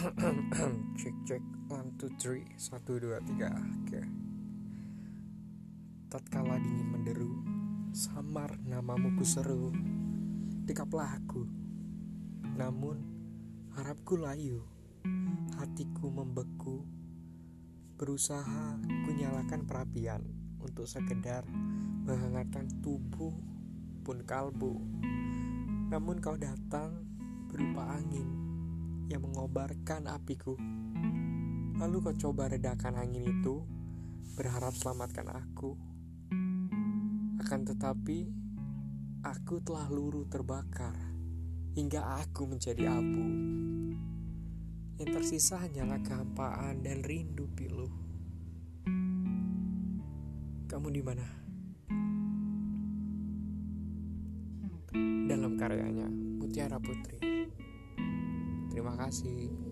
cek cek. One two three. Satu dua tiga. Oke. Tatkala dingin menderu samar namamu ku seru. Dekaplah aku. Namun harapku layu. Hatiku membeku. Berusaha ku nyalakan perapian untuk sekedar menghangatkan tubuh pun kalbu. Namun kau datang berupa angin yang mengobarkan apiku. Lalu kau coba redakan angin itu, berharap selamatkan aku. Akan tetapi, aku telah luruh terbakar hingga aku menjadi abu. Yang tersisa hanyalah kehampaan dan rindu pilu. Kamu di mana? Dalam karyanya Mutiara Putri. Terima kasih.